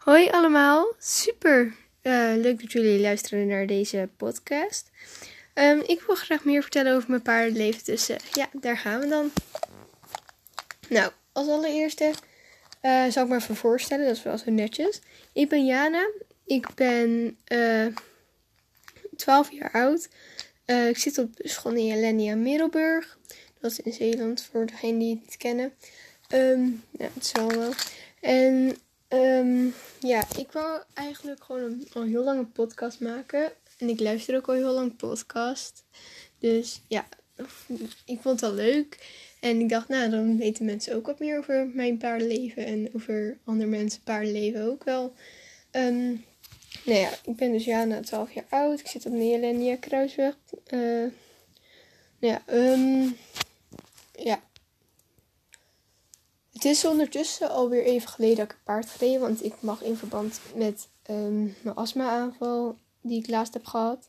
Hoi allemaal, super uh, leuk dat jullie luisteren naar deze podcast. Um, ik wil graag meer vertellen over mijn paardenleven, dus uh, ja, daar gaan we dan. Nou, als allereerste uh, zal ik me even voorstellen, dat is wel zo netjes. Ik ben Jana, ik ben 12 jaar oud. ik zit op school in Jelenia Middelburg. Dat is in Zeeland, voor degenen die het kennen. Um, ja, het is wel. En Um, ja, ik wou eigenlijk gewoon een, heel lang een podcast maken. En ik luister ook al heel lang podcast. Dus ja, ik vond het wel leuk. En ik dacht, nou, dan weten mensen ook wat meer over mijn paardenleven. En over andere mensen paardenleven ook wel. Um, nou ja, ik ben dus ja, na 12 jaar oud. Ik zit op Neerlandia Kruisweg. Uh, nou ja, um, ja, het is ondertussen alweer even geleden dat ik een paard gereden. Want ik mag in verband met um, mijn astma-aanval die ik laatst heb gehad.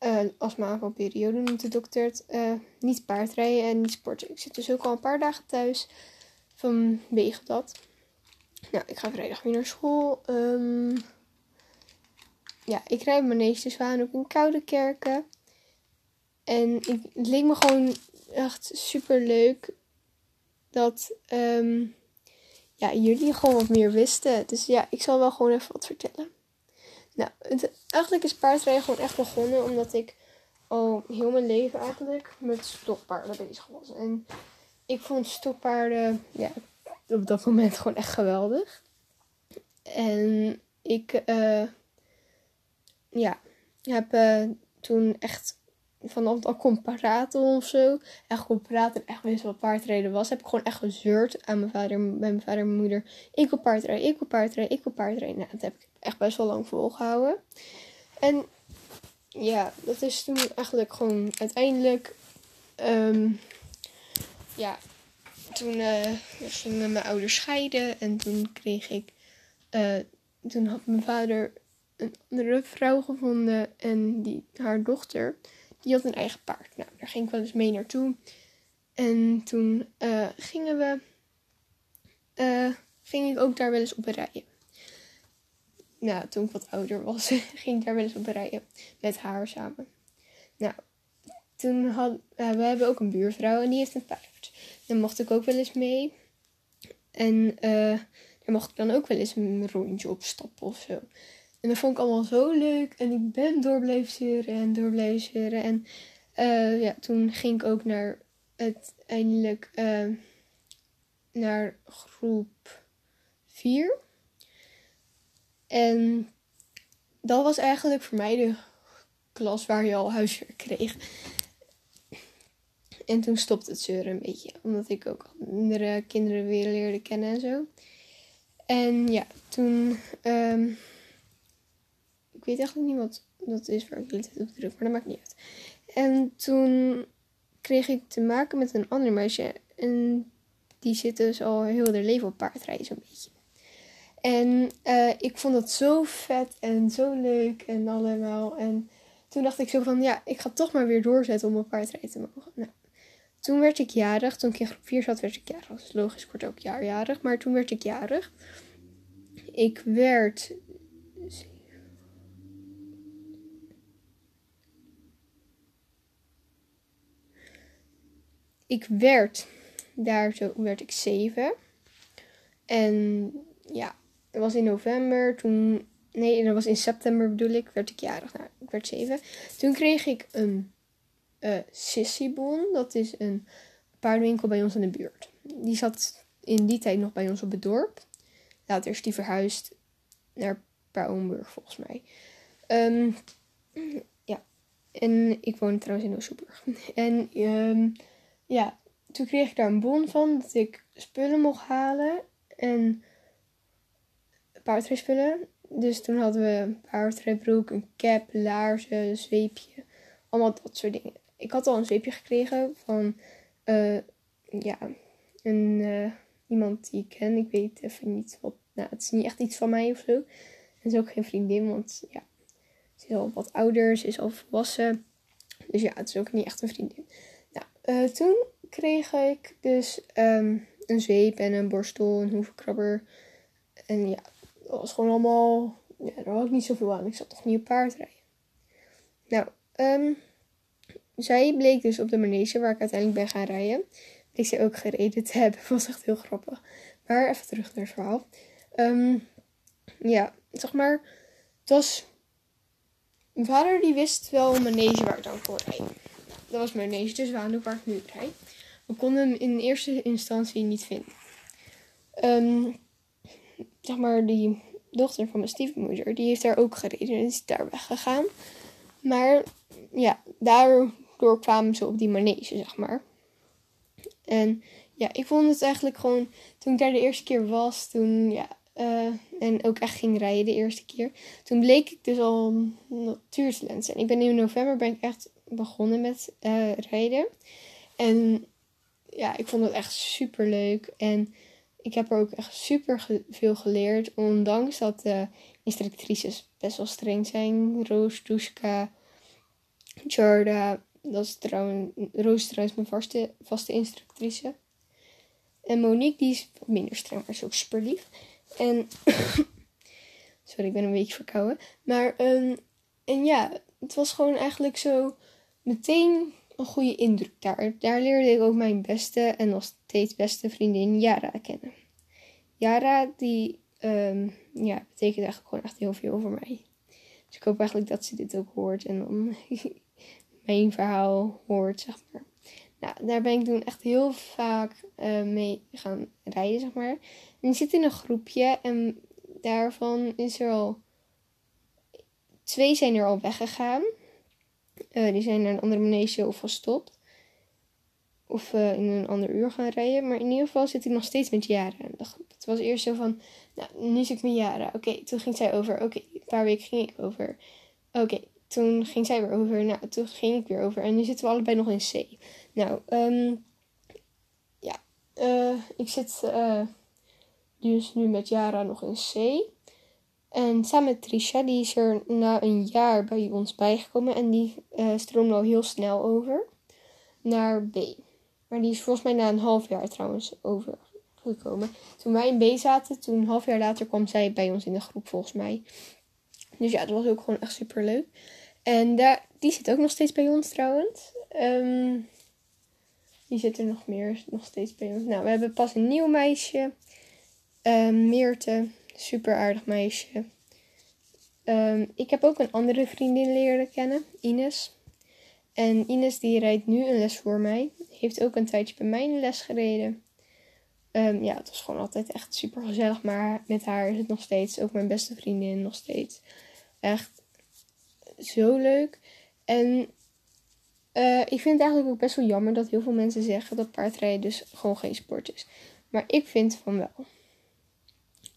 Uh, astma-aanvalperiode noemt de dokter. Uh, niet paardrijden en niet sporten. Ik zit dus ook al een paar dagen thuis vanwege dat. Nou, ik ga vrijdag weer naar school. Um, ja, ik rijd mijn meeste zwaan ook in koude kerken. En ik, het leek me gewoon echt super leuk dat um, ja, jullie gewoon wat meer wisten. Dus ja, ik zal wel gewoon even wat vertellen. Nou, het, eigenlijk is paardrijden gewoon echt begonnen omdat ik al heel mijn leven eigenlijk met stokpaarden bezig was. En ik vond stokpaarden ja, op dat moment gewoon echt geweldig. En ik uh, ja, heb uh, toen echt vanaf dat praten of zo. Echt en echt wist wat paardrijden was. Heb ik gewoon echt gezeurd aan mijn vader, bij mijn vader en mijn moeder. Ik wil paardrijden, ik wil paardrijden, ik wil paardrijden. Nou, dat heb ik echt best wel lang volgehouden. En ja, dat is toen eigenlijk gewoon uiteindelijk... Um, ja, toen uh, gingen mijn ouders scheiden. En toen kreeg ik... Uh, toen had mijn vader een andere vrouw gevonden. En die, haar dochter die had een eigen paard. Nou, daar ging ik wel eens mee naartoe. En toen uh, gingen we, uh, ging ik ook daar wel eens op rijden. Nou, toen ik wat ouder was, ging ik daar wel eens op rijden met haar samen. Nou, toen had, uh, we hebben ook een buurvrouw en die heeft een paard. Daar mocht ik ook wel eens mee. En daar mocht ik dan ook wel eens een rondje op stappen of zo. En dat vond ik allemaal zo leuk. En ik ben door blijven zeuren en door blijven zeuren. En uh, ja, toen ging ik ook naar uiteindelijk uh, naar groep 4. En dat was eigenlijk voor mij de klas waar je al huiswerk kreeg. En toen stopte het zeuren een beetje. Omdat ik ook andere kinderen weer leerde kennen en zo. En ja, toen... Um, weet eigenlijk niet wat dat is waar ik de tijd op druk, maar dat maakt niet uit. En toen kreeg ik te maken met een ander meisje. En die zit dus al heel haar leven op paardrijden, zo'n beetje. En uh, ik vond dat zo vet en zo leuk en allemaal. En toen dacht ik zo van, ja, ik ga toch maar weer doorzetten om op paardrijden te mogen. Nou, toen werd ik jarig. Toen ik groep 4 zat, werd ik jarig. Logisch, ik word ook jaarjarig. Maar toen werd ik jarig. Ik werd ik werd daar zo, werd ik zeven. En ja, dat was in november. Toen, nee, dat was in september bedoel ik, werd ik jarig. Nou, ik werd zeven. Toen kreeg ik een uh, Sissybon. Dat is een paardenwinkel bij ons in de buurt. Die zat in die tijd nog bij ons op het dorp. Later is die verhuisd naar Pauwenburg volgens mij. Um, ja, en ik woon trouwens in Oosterburg. En um, ja, toen kreeg ik daar een bon van dat ik spullen mocht halen. En paardrijspullen. Dus toen hadden we een paardrijbroek, een cap, laarzen, een zweepje. Allemaal dat soort dingen. Ik had al een zweepje gekregen van uh, ja, een, uh, iemand die ik ken. Ik weet even niet wat. Nou, het is niet echt iets van mij of zo. En het is ook geen vriendin, want ja, ze is al wat ouder, ze is al volwassen. Dus ja, het is ook niet echt een vriendin. Uh, toen kreeg ik dus um, een zweep en een borstel, een hoevenkrabber. En ja, dat was gewoon allemaal... Ja, daar had ik niet zoveel aan. Ik zat toch niet op paardrijden. Nou, ehm, zij bleek dus op de manege waar ik uiteindelijk ben gaan rijden. Bleek ze ook gereden te hebben. Was echt heel grappig. Maar even terug naar het verhaal. Ehm, ja, zeg maar. Het was... Mijn vader die wist wel een manege waar ik dan kon rijden. Dat was mijn manege, dus Waandoek waar ik nu rijd. We konden hem in eerste instantie niet vinden. Um, zeg maar, die dochter van mijn stiefmoeder, die heeft daar ook gereden en is daar weggegaan. Maar ja, daardoor kwamen ze op die manege, zeg maar. En ja, ik vond het eigenlijk gewoon, toen ik daar de eerste keer was, toen ja, uh, en ook echt ging rijden de eerste keer. Toen bleek ik dus al natuurtalent En ik ben in november ben ik echt begonnen met uh, rijden. En ja, ik vond het echt super leuk. En ik heb er ook echt super veel geleerd. Ondanks dat de instructrices best wel streng zijn. Roos, Duska, Jorda. Dat is trouwens, Roos is trouwens mijn vaste, vaste instructrice. En Monique, die is minder streng, maar is ook super lief. En. sorry, ik ben een beetje verkouden. Maar, um, en ja, het was gewoon eigenlijk zo meteen een goede indruk daar. Daar leerde ik ook mijn beste en nog steeds beste vriendin Yara kennen. Yara, die um, ja, betekent eigenlijk gewoon echt heel veel voor mij. Dus ik hoop eigenlijk dat ze dit ook hoort en dan mijn verhaal hoort, zeg maar. Nou, daar ben ik toen echt heel vaak uh, mee gaan rijden, zeg maar. En ik zit in een groepje en daarvan is er al... Twee zijn er al weggegaan. Uh, die zijn naar een andere manege of gestopt. Of uh, in een ander uur gaan rijden. Maar in ieder geval zit ik nog steeds met Jara. Het was eerst zo van, nou, nu zit ik met Jara. Oké, toen ging zij over. Oké, een paar weken ging ik over. Oké, toen ging zij weer over. Nou, toen ging ik weer over. En nu zitten we allebei nog in C. Nou, um, ja. Uh, ik zit dus nu met Jara nog in C. En samen met Trisha, die is er na een jaar bij ons bijgekomen. En die uh, stroomde al heel snel over naar B. Maar die is volgens mij na een half jaar trouwens overgekomen. Toen wij in B zaten, toen een half jaar later kwam zij bij ons in de groep volgens mij. Dus ja, dat was ook gewoon echt super leuk. En daar, die zit ook nog steeds bij ons trouwens. Um, die zit er nog meer, nog steeds bij ons. Nou, we hebben pas een nieuw meisje. Um, Meerte, super aardig meisje. Um, ik heb ook een andere vriendin leren kennen, Ines. En Ines die rijdt nu een les voor mij. Heeft ook een tijdje bij mij een les gereden. Um, ja, het was gewoon altijd echt super gezellig. Maar met haar is het nog steeds ook mijn beste vriendin. Nog steeds echt zo leuk. En uh, ik vind het eigenlijk ook best wel jammer dat heel veel mensen zeggen dat paardrijden dus gewoon geen sport is. Maar ik vind van wel.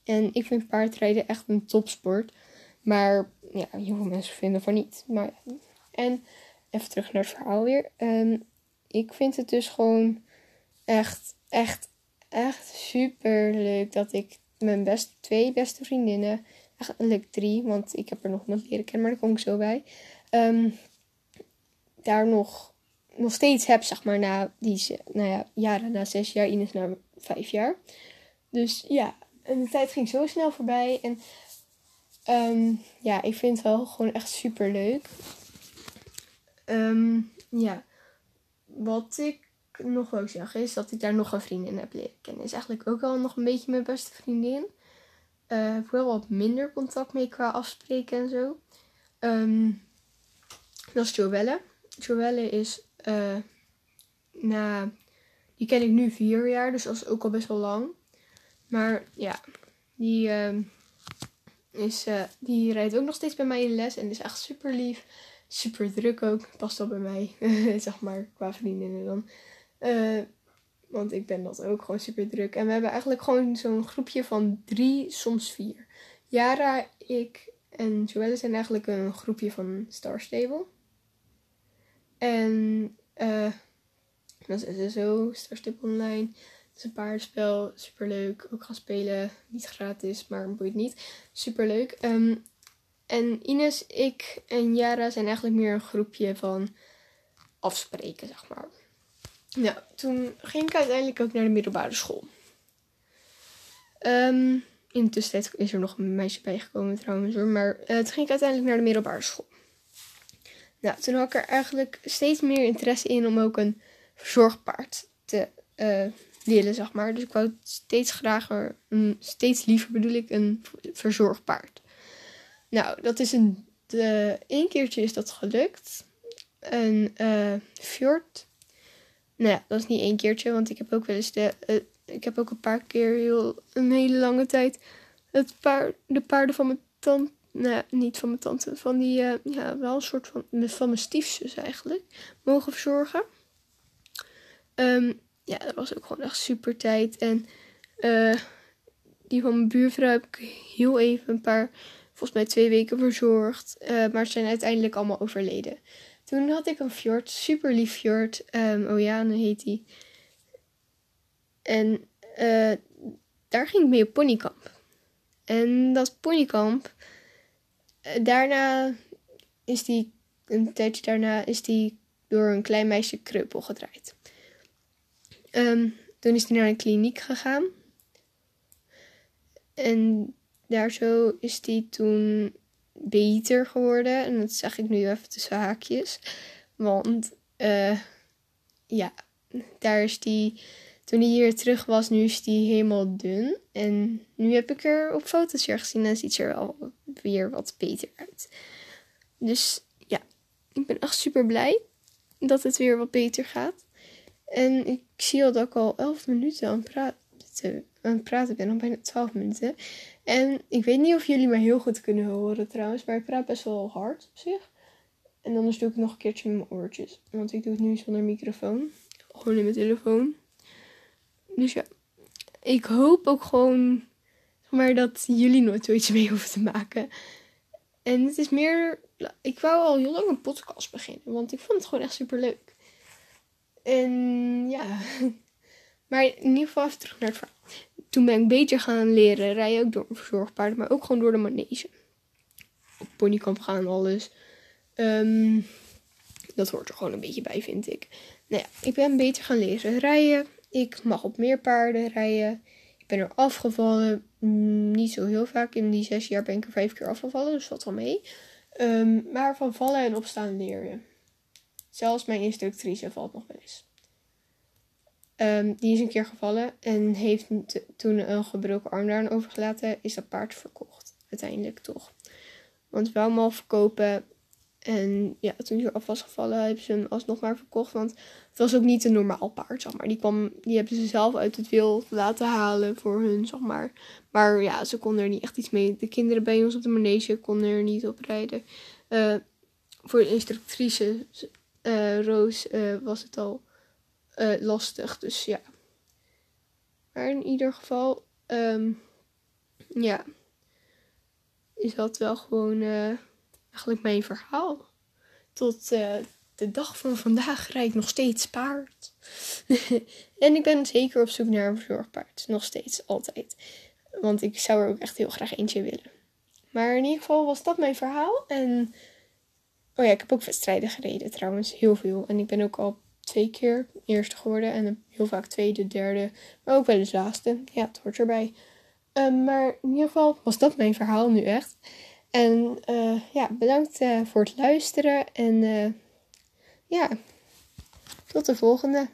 En ik vind paardrijden echt een topsport. Maar ja, heel veel mensen vinden van niet. Maar, en even terug naar het verhaal weer. Um, ik vind het dus gewoon echt, echt, echt super leuk dat ik mijn best, twee beste vriendinnen, eigenlijk drie, want ik heb er nog iemand leren kennen, maar daar kom ik zo bij. Um, daar nog, nog steeds heb, zeg maar, na die nou ja, jaren, na zes jaar, Ines na vijf jaar. Dus ja, en de tijd ging zo snel voorbij. En um, ja, ik vind het wel gewoon echt super leuk. Um, ja, wat ik nog wil zeggen is dat ik daar nog een vriendin heb leren kennen. Is eigenlijk ook wel nog een beetje mijn beste vriendin. Uh, heb wel wat minder contact mee qua afspreken en zo. Um, dat is Joelle. Joelle is, uh, na, die ken ik nu vier jaar, dus dat is ook al best wel lang. Maar ja, die, uh, is, uh, die rijdt ook nog steeds bij mij in les en is echt super lief. Super druk ook, past wel bij mij, zeg maar, qua vriendinnen dan. Uh, want ik ben dat ook gewoon super druk. En we hebben eigenlijk gewoon zo'n groepje van drie, soms vier. Yara, ik en Joelle zijn eigenlijk een groepje van Star Stable. En uh, dat is SSO, Starstip Online. Het is een paardenspel, superleuk. Ook gaan spelen, niet gratis, maar boeit niet. Superleuk. Um, en Ines, ik en Jara zijn eigenlijk meer een groepje van afspreken, zeg maar. Nou, toen ging ik uiteindelijk ook naar de middelbare school. Um, in de tussentijd is er nog een meisje bijgekomen trouwens hoor. Maar uh, toen ging ik uiteindelijk naar de middelbare school. Nou, toen had ik er eigenlijk steeds meer interesse in om ook een verzorgpaard te uh, willen, zeg maar. Dus ik wou steeds graag, een, steeds liever bedoel ik, een verzorgpaard. Nou, dat is een, de, één keertje is dat gelukt. Een uh, fjord. Nou ja, dat is niet één keertje, want ik heb ook wel eens de, ik heb ook een paar keer heel, een hele lange tijd het paard, de paarden van mijn tante, nee, niet van mijn tante, van die, uh, ja, wel een soort van, van mijn stiefzus eigenlijk, mogen verzorgen. Um, ja, dat was ook gewoon echt super tijd. En uh, die van mijn buurvrouw heb ik heel even een paar, volgens mij twee weken verzorgd. Uh, maar ze zijn uiteindelijk allemaal overleden. Toen had ik een fjord, super lief fjord. Um, Ojane heet die. En uh, daar ging ik mee op ponykamp. En dat ponykamp, daarna is die, een tijdje daarna, is die door een klein meisje kreupel gedraaid. Um, toen is hij naar een kliniek gegaan. En daar zo is hij toen beter geworden. En dat zeg ik nu even tussen haakjes. Want uh, ja, daar is die. Toen hij hier terug was, nu is hij helemaal dun. En nu heb ik er op foto's weer gezien en ziet er wel weer wat beter uit. Dus ja, ik ben echt super blij dat het weer wat beter gaat. En ik zie al dat ik al 11 minuten aan het praten, ben, al bijna 12 minuten. En ik weet niet of jullie me heel goed kunnen horen trouwens, maar ik praat best wel hard op zich. En anders doe ik nog een keertje met mijn oortjes. Want ik doe het nu zonder microfoon. Gewoon in mijn telefoon. Dus ja, ik hoop ook gewoon maar dat jullie nooit zoiets mee hoeven te maken. En het is meer. Ik wou al heel lang een podcast beginnen, want ik vond het gewoon echt super leuk. En ja. Maar in ieder geval terug naar het verhaal. Toen ben ik beter gaan leren rijden, ook door een verzorgpaard, maar ook gewoon door de manege. Op ponykamp gaan alles. Um, dat hoort er gewoon een beetje bij, vind ik. Nou ja, ik ben beter gaan leren rijden. Ik mag op meer paarden rijden. Ik ben er afgevallen. Mm, niet zo heel vaak. In die zes jaar ben ik er vijf keer afgevallen, dus dat wel mee. Um, maar van vallen en opstaan leer je. Zelfs mijn instructrice valt nog wel eens. Um, die is een keer gevallen en heeft toen een gebroken arm daaraan overgelaten, is dat paard verkocht. Uiteindelijk toch. Want wou hem al verkopen. En ja, toen hij eraf was gevallen, hebben ze hem alsnog maar verkocht. Want het was ook niet een normaal paard, zeg maar. Die, kwam, die hebben ze zelf uit het wild laten halen voor hun, zeg maar. Maar ja, ze konden er niet echt iets mee. De kinderen bij ons op de manege konden er niet op rijden. Uh, voor de instructrice, uh, Roos, uh, was het al uh, lastig. Dus ja. Maar in ieder geval, um, ja, is dat wel gewoon eigenlijk mijn verhaal. Tot de dag van vandaag rijd ik nog steeds paard. en ik ben zeker op zoek naar een verzorgpaard. Nog steeds, altijd. Want ik zou er ook echt heel graag eentje willen. Maar in ieder geval was dat mijn verhaal. En oh ja, ik heb ook wedstrijden gereden trouwens. Heel veel. En ik ben ook al twee keer eerste geworden. En heel vaak tweede, derde. Maar ook wel eens laatste. Ja, het hoort erbij. Um, maar in ieder geval was dat mijn verhaal nu echt. En uh, ja, bedankt uh, voor het luisteren. En uh, ja, tot de volgende.